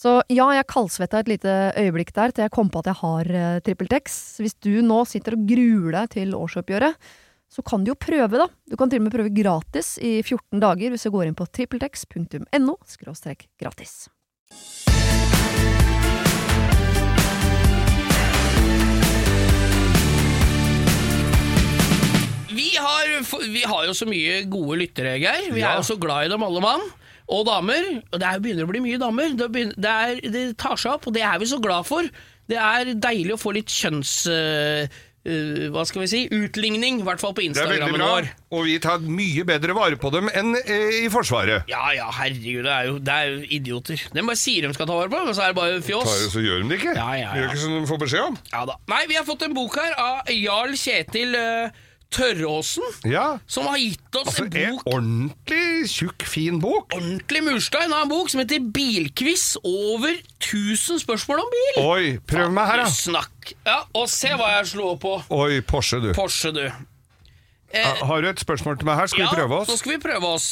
Så ja, jeg kaldsvetta et lite øyeblikk der til jeg kom på at jeg har uh, TrippelTex. Hvis du nå sitter og gruer deg til årsoppgjøret, så kan du jo prøve, da. Du kan til og med prøve gratis i 14 dager hvis du går inn på trippeltex.no gratis. Vi har, vi har jo så mye gode lyttere, Geir. Vi Ja. er jo så glad i dem alle mann. Og damer. Og det er, begynner å bli mye damer. Det, begynner, det, er, det tar seg opp, og det er vi så glad for. Det er deilig å få litt kjønns... Uh, uh, hva skal vi si? Utligning, i hvert fall på Instagrammen vår. og vi tar mye bedre vare på dem enn eh, i Forsvaret. Ja ja, herregud, det er jo, det er jo idioter. De bare sier de skal ta vare på, men så er det bare fjås. Tar- Så gjør de det ikke. Ja, ja, ja. Gjør ikke som de får beskjed om. Ja da. Nei, vi har fått en bok her av Jarl Kjetil øh, Tørråsen, Ja, som har gitt oss altså en en ordentlig tjukk, fin bok. ordentlig murstein av en bok som heter Bilquiz. Over 1000 spørsmål om bil. Oi, prøv meg her, da. Snakk. Ja, og se hva jeg slo på. Oi, Porsche, du. Porsche, du. Eh, Ah, Har du et spørsmål til meg her? Skal ja, vi prøve så oss? skal vi prøve oss.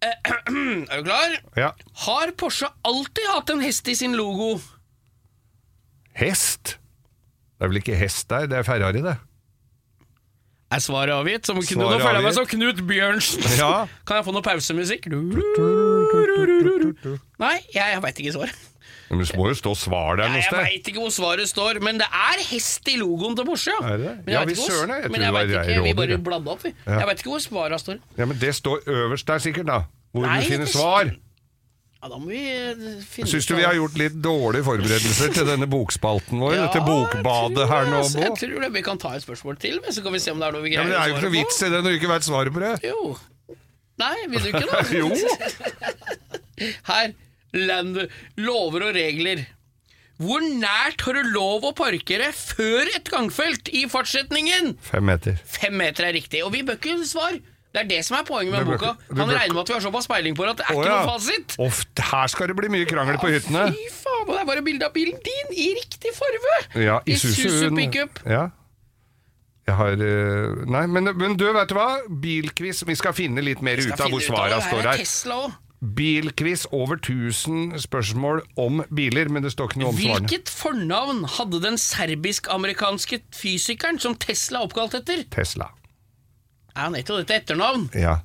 Eh, er du klar? Ja. Har Porsche alltid hatt en hest i sin logo? Hest? Det er vel ikke hest der, det er Ferrari, det. Er svaret avgitt? Som Knut, nå føler jeg meg som Knut Bjørnsen. Ja. Kan jeg få noe pausemusikk? Nei, jeg, jeg veit ikke svaret. Men det må jo stå svar der noe sted. jeg veit ikke hvor svaret står, men det er hest i logoen til Porsche. Er det? Men jeg Ja, vi søren, jeg. Tror det var jeg vi bare bladde opp, vi. Ja. Jeg vet ikke hvor svaret står. Ja, men det står øverst der sikkert, da. Hvor Nei, du finner svar. Ja, da må vi eh, finne Syns du vi har gjort litt dårlige forberedelser til denne bokspalten vår? Ja, dette bokbadet her nå, altså. Jeg tror det. Vi kan ta et spørsmål til, men så kan vi se om det er noe vi greier Ja, greier men Det er jo ikke noe vits i det når du ikke veit svaret på det. Jo. Nei, vil du ikke da? Jo. Her. Land, lover og regler. Hvor nært har du lov å parkere før et gangfelt i fartsretningen? Fem meter. Fem meter er riktig, og vi bør ikke svar. Det er det som er poenget med boka. Han regner med at vi har såpass speiling på det at det er Å, ikke noe fasit. Oh, her skal det bli mye krangel på hyttene. Fy faen, og det er bare bilde av bilen din i riktig farve! Ja, Susu pickup. Ja. Jeg har eh, Nei, men, men du, vet du hva? Bilquiz. Vi skal finne litt mer ut av hvor svara står Her er her. Tesla også. Bilquiz over 1000 spørsmål om biler, men det står ikke noe om svarene. Hvilket fornavn hadde den serbisk-amerikanske fysikeren som Tesla er oppkalt etter? Tesla. Er han etter dette etternavn? Ja.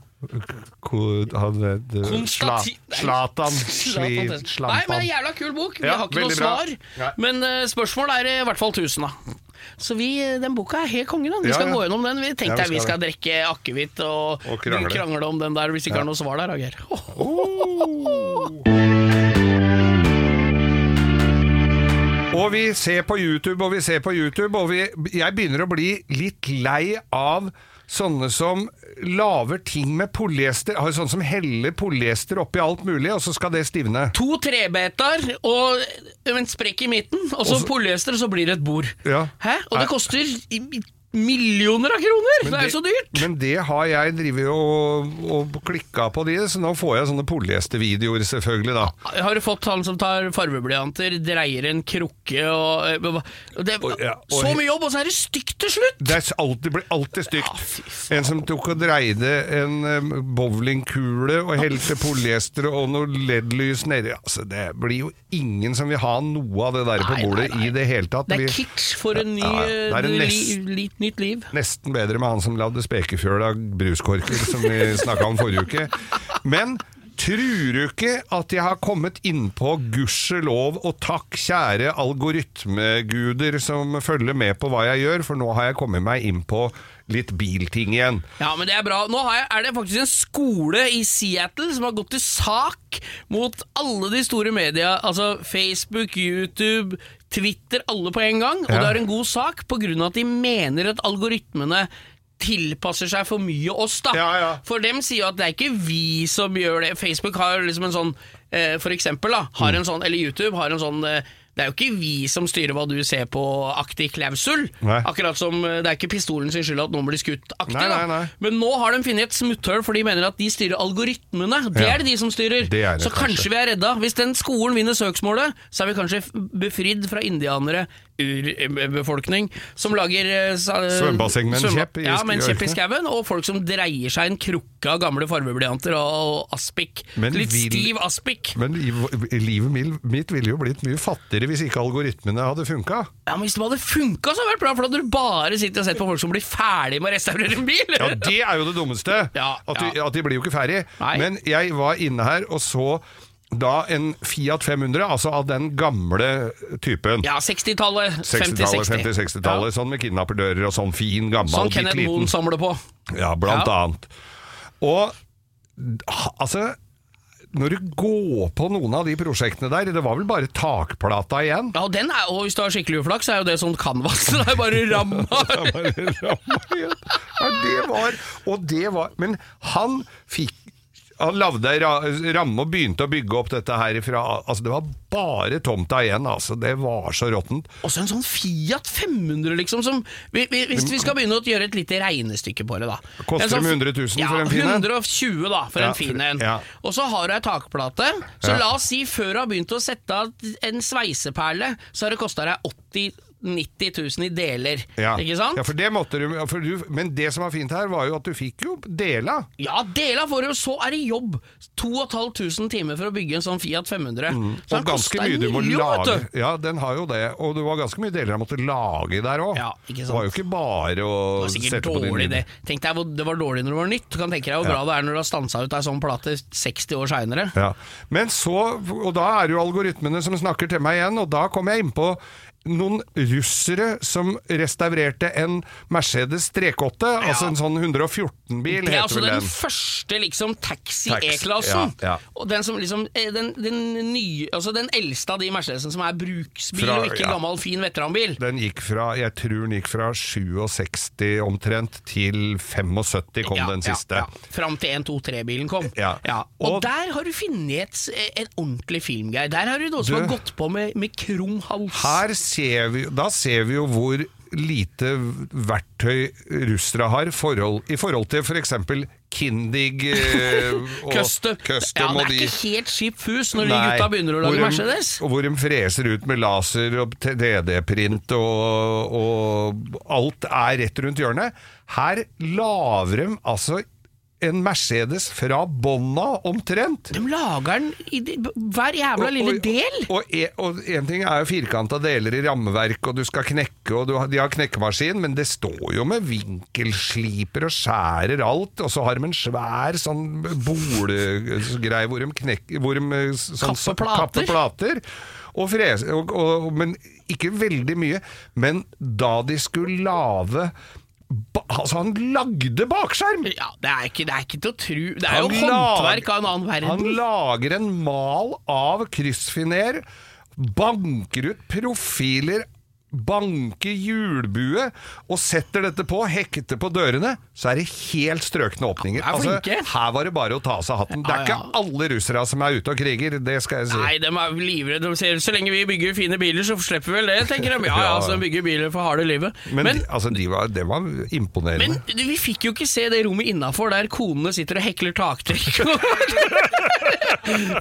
Ko- hadde Konstati- Sla- Zlatan Zlatan Sli- Nei, men det er en jævla kul bok. Vi Ja, har ikke noe bra. svar. Men uh, spørsmålet er i hvert fall 1000, da. Så vi, den boka er helt konge. Vi skal ja. gå gjennom den. Vi tenkte Ja, vi vi skal skal drikke akevitt og, Og krangle. krangle om den der hvis ikke har noe svar der, Ager. Og vi ser på YouTube, og vi ser på YouTube, og vi, jeg begynner å bli litt lei av sånne som lager ting med polyester, har sånne som heller polyester oppi alt mulig, og så skal det stivne. To trebeter og en sprekk i midten, og så polyester, og så blir det et bord. Ja. Hæ? Og det koster millioner av kroner! det er jo så dyrt! Men det har jeg drivet og, og klikka på de, så nå får jeg sånne polyestervideoer selvfølgelig, da. Har du fått han som tar farveblyanter, dreier en krukke og, eh, det, Og- ja, og- Så mye jobb, og så er det stygt til slutt! Det alltid, blir alltid stygt. Ja, en som tok og dreide en bowlingkule og helte polyester og noe LED-lys nedi. Altså, det blir jo ingen som vil ha noe av det der på Nei, bordet nei, nei. i det hele tatt. Det er kitsch for en ny, Ja, det er en eh, li, li, nytt liv. Nesten bedre med han som lagde av bruskorker, som vi snakka om forrige uke. Men tror du ikke at jeg har kommet innpå gudskjelov og takk, kjære algoritmeguder som følger med på hva jeg gjør, for nå har jeg kommet meg inn på litt bilting igjen. Ja, men det er bra. Nå har jeg, er det faktisk en skole i Seattle som har gått til sak mot alle de store media, altså Facebook, YouTube, Twitter, alle på en gang. Og Ja. det er en god sak av at de mener at algoritmene tilpasser seg for mye oss, da. Ja, ja. For dem sier jo at det er ikke vi som gjør det. Facebook har liksom en sånn, eh, for eksempel, da, har Mm. en sånn, eller YouTube har en sånn eh, det er jo ikke vi som styrer hva du ser på aktig klausul. Akkurat som eh, det er ikke pistolen sin skyld at noen blir skutt aktig. Nei, da. nei, nei. Men nå har de funnet et smutthull, for de mener at de styrer algoritmene. Det Ja. er det de som styrer. Det det så kanskje. kanskje. vi er redda. Hvis den skolen vinner søksmålet, så er vi kanskje befridd fra indianere, urbefolkning, som lager uh, Svømmebasseng med en kjepp i Ja, med en kjepp i skauen, og folk som dreier seg en krukke av gamle farveblyanter og, og aspik. Men Litt vil- stiv aspik. Men livet mitt ville jo blitt mye fattigere hvis ikke algoritmene hadde funka. Ja, men Hvis det hadde funka, så hadde det vært bra, for da hadde du bare sittet og sett på folk som blir ferdig med å restaurere en bil. Ja, det er jo det dummeste! Ja, at, de, ja. at de blir jo ikke ferdig. Nei. Men jeg var inne her og så da en Fiat 500, altså av den gamle typen. Ja, 60-tallet. 60-tallet, 50-60. 50-60-tallet, sånn med kidnapperdører og sånn fin, gammel, Sånn Kenneth. Moen samler på. Ja, blant Ja. annet. Og altså når du går på noen av de prosjektene der, det var vel bare takplata igjen? Ja, og, den er, og hvis du har skikkelig uflaks, så er jo det sånn canvas. Det er bare ramma. Ja, det var Og det var Men han fikk han lagde ei ramme og begynte å bygge opp dette her ifra Altså, det var bare tomta igjen, altså. Det var så råttent. Og så en sånn Fiat 500, liksom, som vi, vi, Hvis vi skal begynne å gjøre et lite regnestykke på det, da. Koster sånn- de 100 000 ja, for en fin en? 120 da, for Ja, en fin en. ja. Og så har du ei takplate. Så la oss si før du har begynt å sette av en sveiseperle, så har det kosta deg 80 90 000 i deler. Ja. Ikke sant? Ja, for det måtte du, du Men det som var fint her, var jo at du fikk jo dela. Ja, dela får du, så er det jobb! 2500 timer for å bygge en sånn Fiat 500. Så Mm. Og ganske mye du må lage. Ja, den har jo det. Og det var ganske mye deler jeg måtte lage der òg. Ja, det var jo ikke bare å sette på din dårlig, det. Tenk deg hvor det var dårlig når det var nytt. Du kan tenke deg hvor bra det er når du har stansa ut ei sånn plate 60 år seinere. Ja. Men så, og da er det jo algoritmene som snakker til meg igjen, og da kom jeg inn på noen russere som restaurerte en Mercedes 308, altså en sånn 114-bil, Det er altså den den. første liksom taxi E-klassen. ja, ja. Den som liksom eh, den, den nye Altså den eldste av de Mercedesene som er bruksbil Fra- og ikke ja. gammel, fin veteranbil. Den gikk fra, jeg tror den gikk fra 67 omtrent til 75 kom Ja, den siste. ja. Fram til 1-2-3-bilen kom. Ja. Og, Og- der har du funnet et, en ordentlig filmgreie. Der har du noe som har gått på med, med krum hals. Her ser vi, da ser vi jo hvor lite verktøy russere har forhold, i forhold til f.eks. Kindig eh, og Custom. Ja, det er de ikke helt skip fus når de gutta begynner å lage Mercedes. Og hvor de freser ut med laser og DD-print og, og alt er rett rundt hjørnet. Her lager de altså en Mercedes fra bånna, omtrent. De lager den i de, hver jævla lille og, del. Og, og, e- og en ting er jo firkanta deler i rammeverk, og du skal knekke, og du, de har knekkemaskin, men det står jo med vinkelsliper og skjærer alt, og så har de en svær sånn bolegreie hvor de knekker hvor de, eh, sånn, Kapper plater. Og frese, og, og, men ikke veldig mye. Men da de skulle lage Altså, han lagde bakskjerm! Ja, det er ikke, det er ikke til å tru Det er jo håndverk av en annen verden. Han lager en mal av kryssfiner, banker ut profiler, banker hjulbue og setter dette på, hekter på dørene, så er det helt strøkne åpninger. Ja, er. Altså, her var det bare å ta av seg hatten. Det er ikke alle russere som er ute og kriger, det skal jeg si. Nei, de er livredde. Så lenge vi bygger fine biler, så slipper vi vel det, tenker de. Ja, ja, så de bygger biler for harde livet. Men, Men, altså, de var, det var imponerende. men vi fikk jo ikke se det rommet innafor der konene sitter og hekler taktrekk.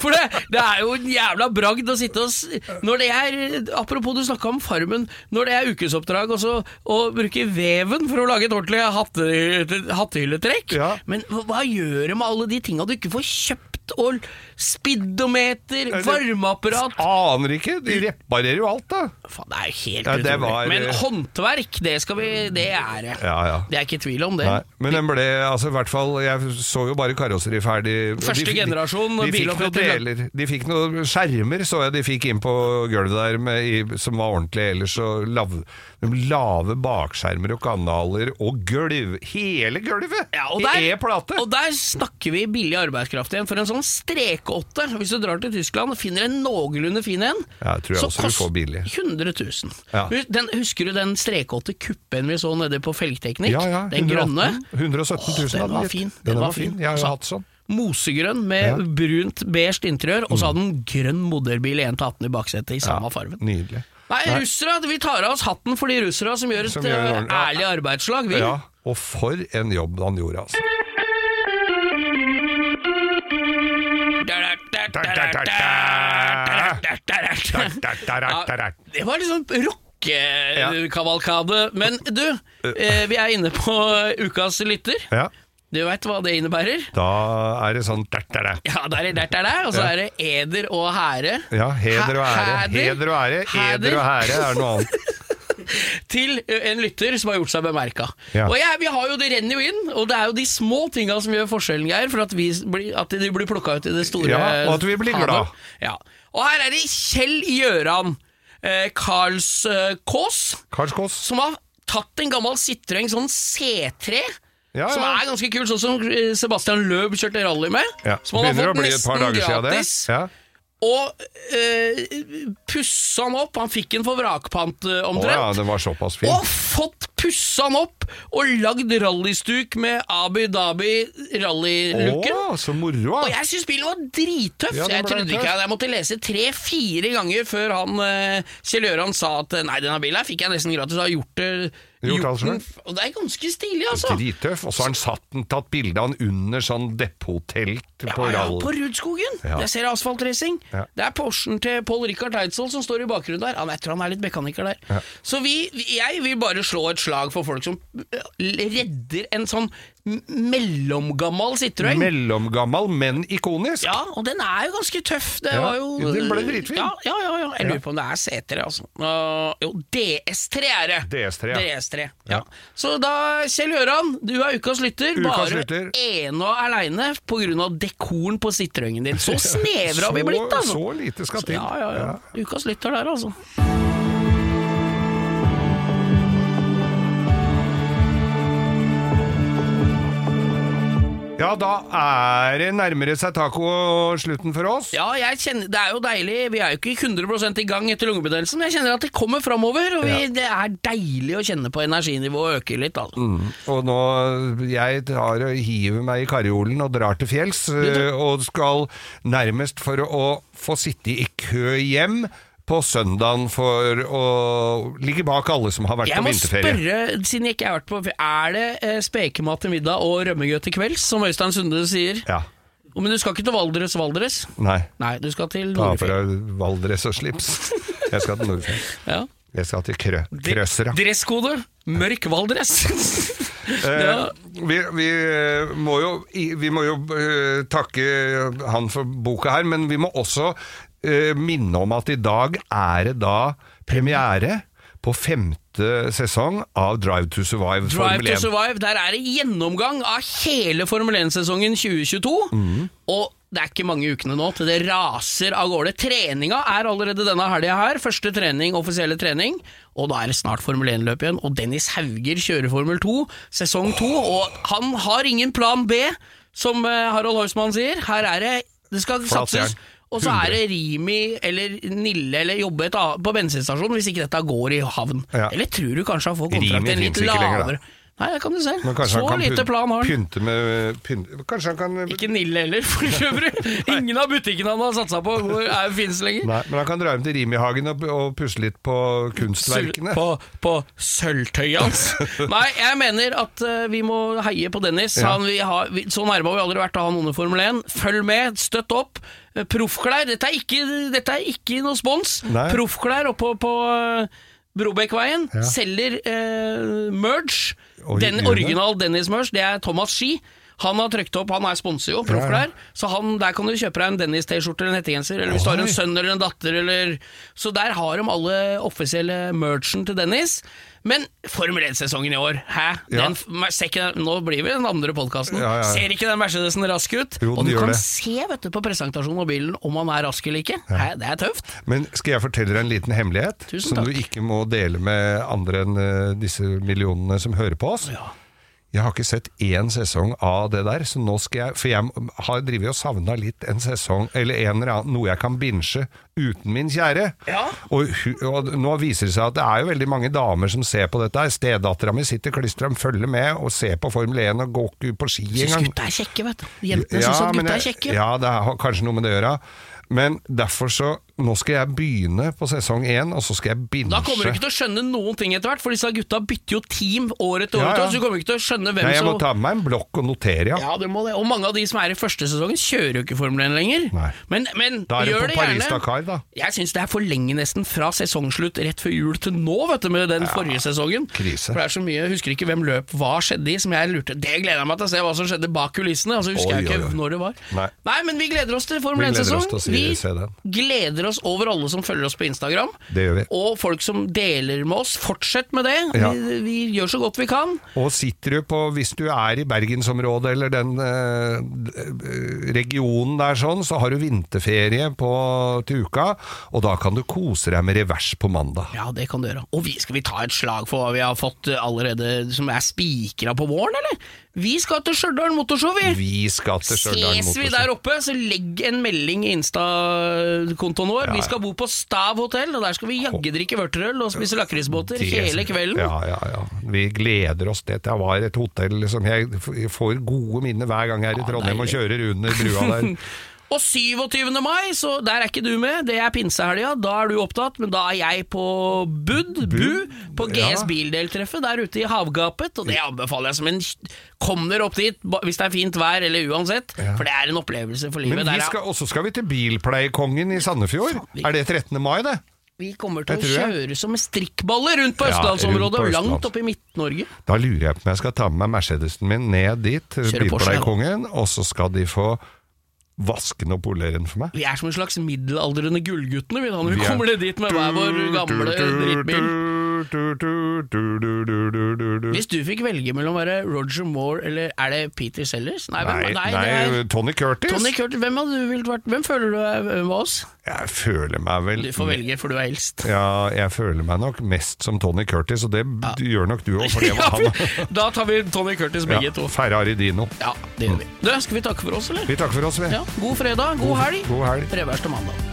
For det, det er jo en jævla bragd å sitte og Når det er Apropos du snakka om Farmen. Når det er ukesoppdrag også, å bruke veven for å lage et ordentlig hatte, hattehylletrekk. Ja. Men hva, hva gjør det med alle de tinga du ikke får kjøpt? Og speedometer, varmeapparat Aner ikke, de reparerer jo alt, da. Faen, det er jo helt Ja, utrolig. var- Men håndverk, det skal vi Det er det. Ja, ja. Det er ikke tvil om det. Nei, men den ble, altså i hvert fall Jeg så jo bare karosseri ferdig. Første De- de- generasjon de, fikk noen deler De fikk noen skjermer, så jeg de fikk inn på gulvet der med, i, som var ordentlig. Ellers Og lav, de lave bakskjermer og kanaler og gulv. Hele gulvet! Ja, og I E-plate! og der snakker vi billig arbeidskraft igjen. For en sånn strekåtte, hvis du drar til Tyskland og finner en noenlunde fin en, Ja, så koster du kost- 100 000. Ja. Den, husker du den strekåtte kuppen vi så nede på Felgteknikk? Ja, ja, den 118, grønne? 117 000 Åh, den var fin. Den, Den var var fin. fin. Jeg har hatt sånn. Mosegrønn med. Mm. brunt beige interiør, og så hadde den grønn moderbil 1-18 i baksetet i samme Ja, farven. Nydelig. Nei, russere, vi tar av oss hatten for de russere som gjør et Som gjør eh, ærlig arbeidsslag, vi. Ja, og for en jobb han gjorde, altså. Det var liksom rockekavalkade. Men du, vi er inne på ukas lytter. Ja, Du veit hva det innebærer? da er det sånn dert, der, der. Ja, der er dert er det, og så er det eder og hære. Ja, heder og ære. Heder og ære. Hæder? Eder og ære er noe annet. Til en lytter som har gjort seg bemerka. Ja. Og jeg, vi har jo, Det renner jo inn, og det er jo de små tinga som gjør forskjellen, Geir, for at, vi blir, at de blir plukka ut i det store Ja, og at vi blir glad. Ja. Og her er det Kjell Gjøran eh, Karls eh, Kås, Karlskås. som har tatt en gammel Citroën sånn C3. Ja, Som er ganske kul, sånn som eh, Sebastian Løb kjørte rally med. Ja. Som han har Begynner å fått bli et par nesten dager siden det. gratis. Ja. Og eh, pussa han opp. Han fikk den for vrakpant eh, Å ja, det var såpass fint. Og fått pussa han opp og lagd rallystuk med Abu Dhabi rallylooken. Å, så moro! Og jeg syns bilen var drittøff. Ja, den jeg ble trodde tøff. ikke jeg, jeg måtte lese tre-fire ganger før han eh, Kjell Øran sa at nei, denne bilen her fikk jeg nesten gratis. Jeg har gjort det. Gjort alt den, selv. og det er ganske stilig, altså. Drittøff. Og så har han satt den, tatt bilde av han under sånn depottelt på Ja, ja, på Rudskogen. Ja. Jeg ser asfaltracing. Ja. Det er Porschen til Pål Rikard Eidsvoll som står i bakgrunnen der. Han, jeg tror han er litt mekaniker der. Så vi, jeg vil bare slå et slag for folk som øh, redder en sånn mellomgammal Citroën. Mellomgammal, men ikonisk. ja, og den er jo ganske tøff. Det var jo den ble dritfin. Ja, ja, ja, ja. Jeg lurer på om det er C3, altså. Uh, jo, DS3 er det. DS3, ja. DS3, ja. Så da, Kjell Gjøran, du er ukas lytter. Ukas bare lytter. ene og aleine pga. Dekoren på Citroën din. Så snevre har vi blitt, altså. Så lite skal til. Ja, ja, ja. Ukas lytter der, altså. Ja, da er det nærmere seg taco slutten for oss. Ja, jeg kjenner, det er jo deilig. Vi er jo ikke 100 i gang etter lungebetennelsen, men jeg kjenner at det kommer framover. Og vi, det er deilig å kjenne på energinivået øke litt. Altså. Og nå jeg tar og hiver meg i karjolen og drar til fjells, eh, og skal nærmest for å få sitte i kø hjem på søndagen for å ligge bak alle som har vært Jeg på må spørre, siden jeg ikke har vært på Er det eh, spekemat til middag og rømmegøt til kvelds, som Øystein Sunde sier? Ja. Men du skal ikke til Valdres Valdres? Nei. Nei, du skal til Nordfjell. Ta på deg Valdres og slips. Jeg skal til Nordfjell. Ja. Jeg skal til krø Krøsera. Dresskode. Mørk Valdres. Eh, Ja. vi, vi eh, må jo, vi må jo uh, takke han for boka her, men vi må også eh, minne om at i dag er det da premiere på femte sesong av Drive to Survive Drive Formel to Survive, der er det gjennomgang av hele Formel 1-sesongen 2022. Mm. Og det er ikke mange ukene nå til det raser av gårde. Treninga er allerede denne helga her. Første trening, offisielle trening. Og da er det snart Formel 1-løp igjen. Og Dennis Hauger kjører Formel 2, sesong 2. Og han har ingen plan B, som eh, Harald Heusmann sier. Her er det Det skal Flat satses. jern. Og så er det Rimi eller Nille eller jobbe på bensinstasjonen hvis ikke dette går i havn. Ja. Eller tror du kanskje han får kontrakt en litt ikke lenger, lavere Nei, det kan du se. Så lite plan har han. pynte med pynte. Kanskje han kan Ikke Nille heller, for øvrig. Ingen av butikkene han har satsa på, er finnes lenger. Nei, men han kan dra hjem til Rimihagen og, og pusse litt på kunstverkene. På, på sølvtøyet hans. Nei, jeg mener at uh, vi må heie på Dennis. Ja. Han, vi har, vi, så nærme har vi aldri vært å ha noen i Formel 1. Følg med, støtt opp. Eh, Proffklær. Dette dette er ikke noe spons. Proffklær oppe på på Brobekkveien Ja. selger eh, merge. Den original Dennis Merch, det er Thomas Ski. Han har trykt opp, han er sponser jo, proffklær. Så han, der kan du kjøpe deg en Dennis-T-skjorte eller en hettegenser, eller hvis du har en sønn eller en datter, eller Så der har de alle offisielle merchen til Dennis. Men Formel 1-sesongen i år, hæ? Ja. Den, ikke nå blir vi den andre podkasten. Ja, ja. Ser ikke den Mercedesen rask ut? Jo, og du kan det. se vet du, på presentasjonen av bilen om han er rask eller ikke. Hæ? Det er tøft. Men skal jeg fortelle deg en liten hemmelighet? Tusen som du ikke må dele med andre enn eh, disse millionene som hører på oss. Ja. Jeg har ikke sett én sesong av det der, så nå skal jeg For jeg har drevet og savna litt en sesong, eller en eller annen, noe jeg kan binche uten min kjære. Ja. Og, og nå viser det seg at det er jo veldig mange damer som ser på dette. Stedattera mi sitter klistra, følger med og ser på Formel 1 og går ikke på ski Syns engang. gutta er kjekke, vet du. Jentene syns at gutta er kjekke. Ja, det har kanskje noe med det å gjøre. Men derfor så Nå skal jeg begynne på sesong én, og så skal jeg binche. Da kommer du ikke til å skjønne noen ting etter hvert, for disse gutta bytter jo team år etter år, Ja, ja. så du kommer ikke til å skjønne hvem som Nei, jeg må som ta med meg en blokk og notere, ja. Ja, du må det. Og mange av de som er i første sesongen, kjører jo ikke Formel 1 lenger. Nei. Men, men Da er det gjør på det gjerne. Paris-Dakar, da. Jeg syns det er for lenge nesten fra sesongslutt rett før jul til nå, vet du, med den forrige sesongen. krise. For det er så mye, Jeg husker ikke hvem løp hva skjedde i, som jeg lurte Det gleder jeg meg til å se hva som skjedde bak kulissene. Altså husker jeg ikke oi, oi. når det var. Nei. men vi gleder oss til Formel Vi gleder oss 1-sesong. til den. gleder oss over alle som følger oss på Instagram. Det gjør vi. Og folk som deler med oss. Fortsett med det. Ja. Vi, vi gjør så godt vi kan. Og sitter du på, hvis du er i bergensområdet eller den eh, regionen der sånn, så har du vinterferie på, til uka, og da kan du kose deg med revers på mandag. Ja, det kan du gjøre. Og vi, skal vi ta et slag for hva vi har fått eh, allerede som er spikra på våren, eller? Vi skal til Stjørdal Motorshow, vi! Vi skal til Stjørdal Ses vi der oppe, så legg en melding i Insta-kontoen vår. Ja, Vi skal bo på Stav hotell, og der skal vi jaggu drikke vørterøl og spise lakrisbåter hele kvelden. Ja, ja, ja. Vi gleder oss. til det. var et hotell som jeg får gode minner hver gang jeg er i Ja, Trondheim og kjører under brua der. Og 27. mai, så der er ikke du med, det er pinsehelga. Da er du opptatt, men da er jeg på Bud, Bu, på GS Ja. Bildeltreffet der ute i havgapet. Og det anbefaler jeg som en kommer opp dit hvis det er fint vær, eller uansett. For det er en opplevelse for livet. Men vi skal, også skal vi til Bilpleiekongen i Sandefjord. Er det 13. mai, det? Vi kommer til å kjøre som strikkballer rundt på Ja, østlandsområdet, rundt på langt oppe i Midt-Norge. Da lurer jeg på om jeg skal ta med meg Mercedesen min ned dit, Bilpleiekongen, og så skal de få vaske den og polere den for meg. Vi er som en slags middelaldrende gullguttene, vi da, når vi, Vi er- kommer ned dit med hver vår gamle drittbil. Hvis du fikk velge mellom å være Roger Moore eller er det Peter Sellers? Nei, hvem, Nei, nei, nei, er Tony Curtis. Tony Curtis. Hvem hadde du vært? Hvem føler du er med var oss? Jeg føler meg vel Du får velge, for du er eldst. Ja, jeg føler meg nok mest som Tony Curtis, og det gjør nok du òg, Ja, da tar vi Tony Curtis begge Ja, to. Ferrari Dino. Ja, det gjør vi. Du, skal vi takke for oss, eller? Vi takker for oss, vi. Ja, God fredag, god helg. God helg. Revers til mandag.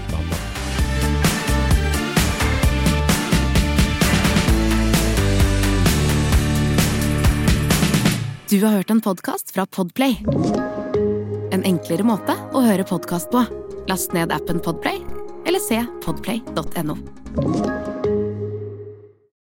Du har hørt en podkast fra Podplay. En enklere måte å høre podkast på. Last ned appen Podplay, eller se podplay.no.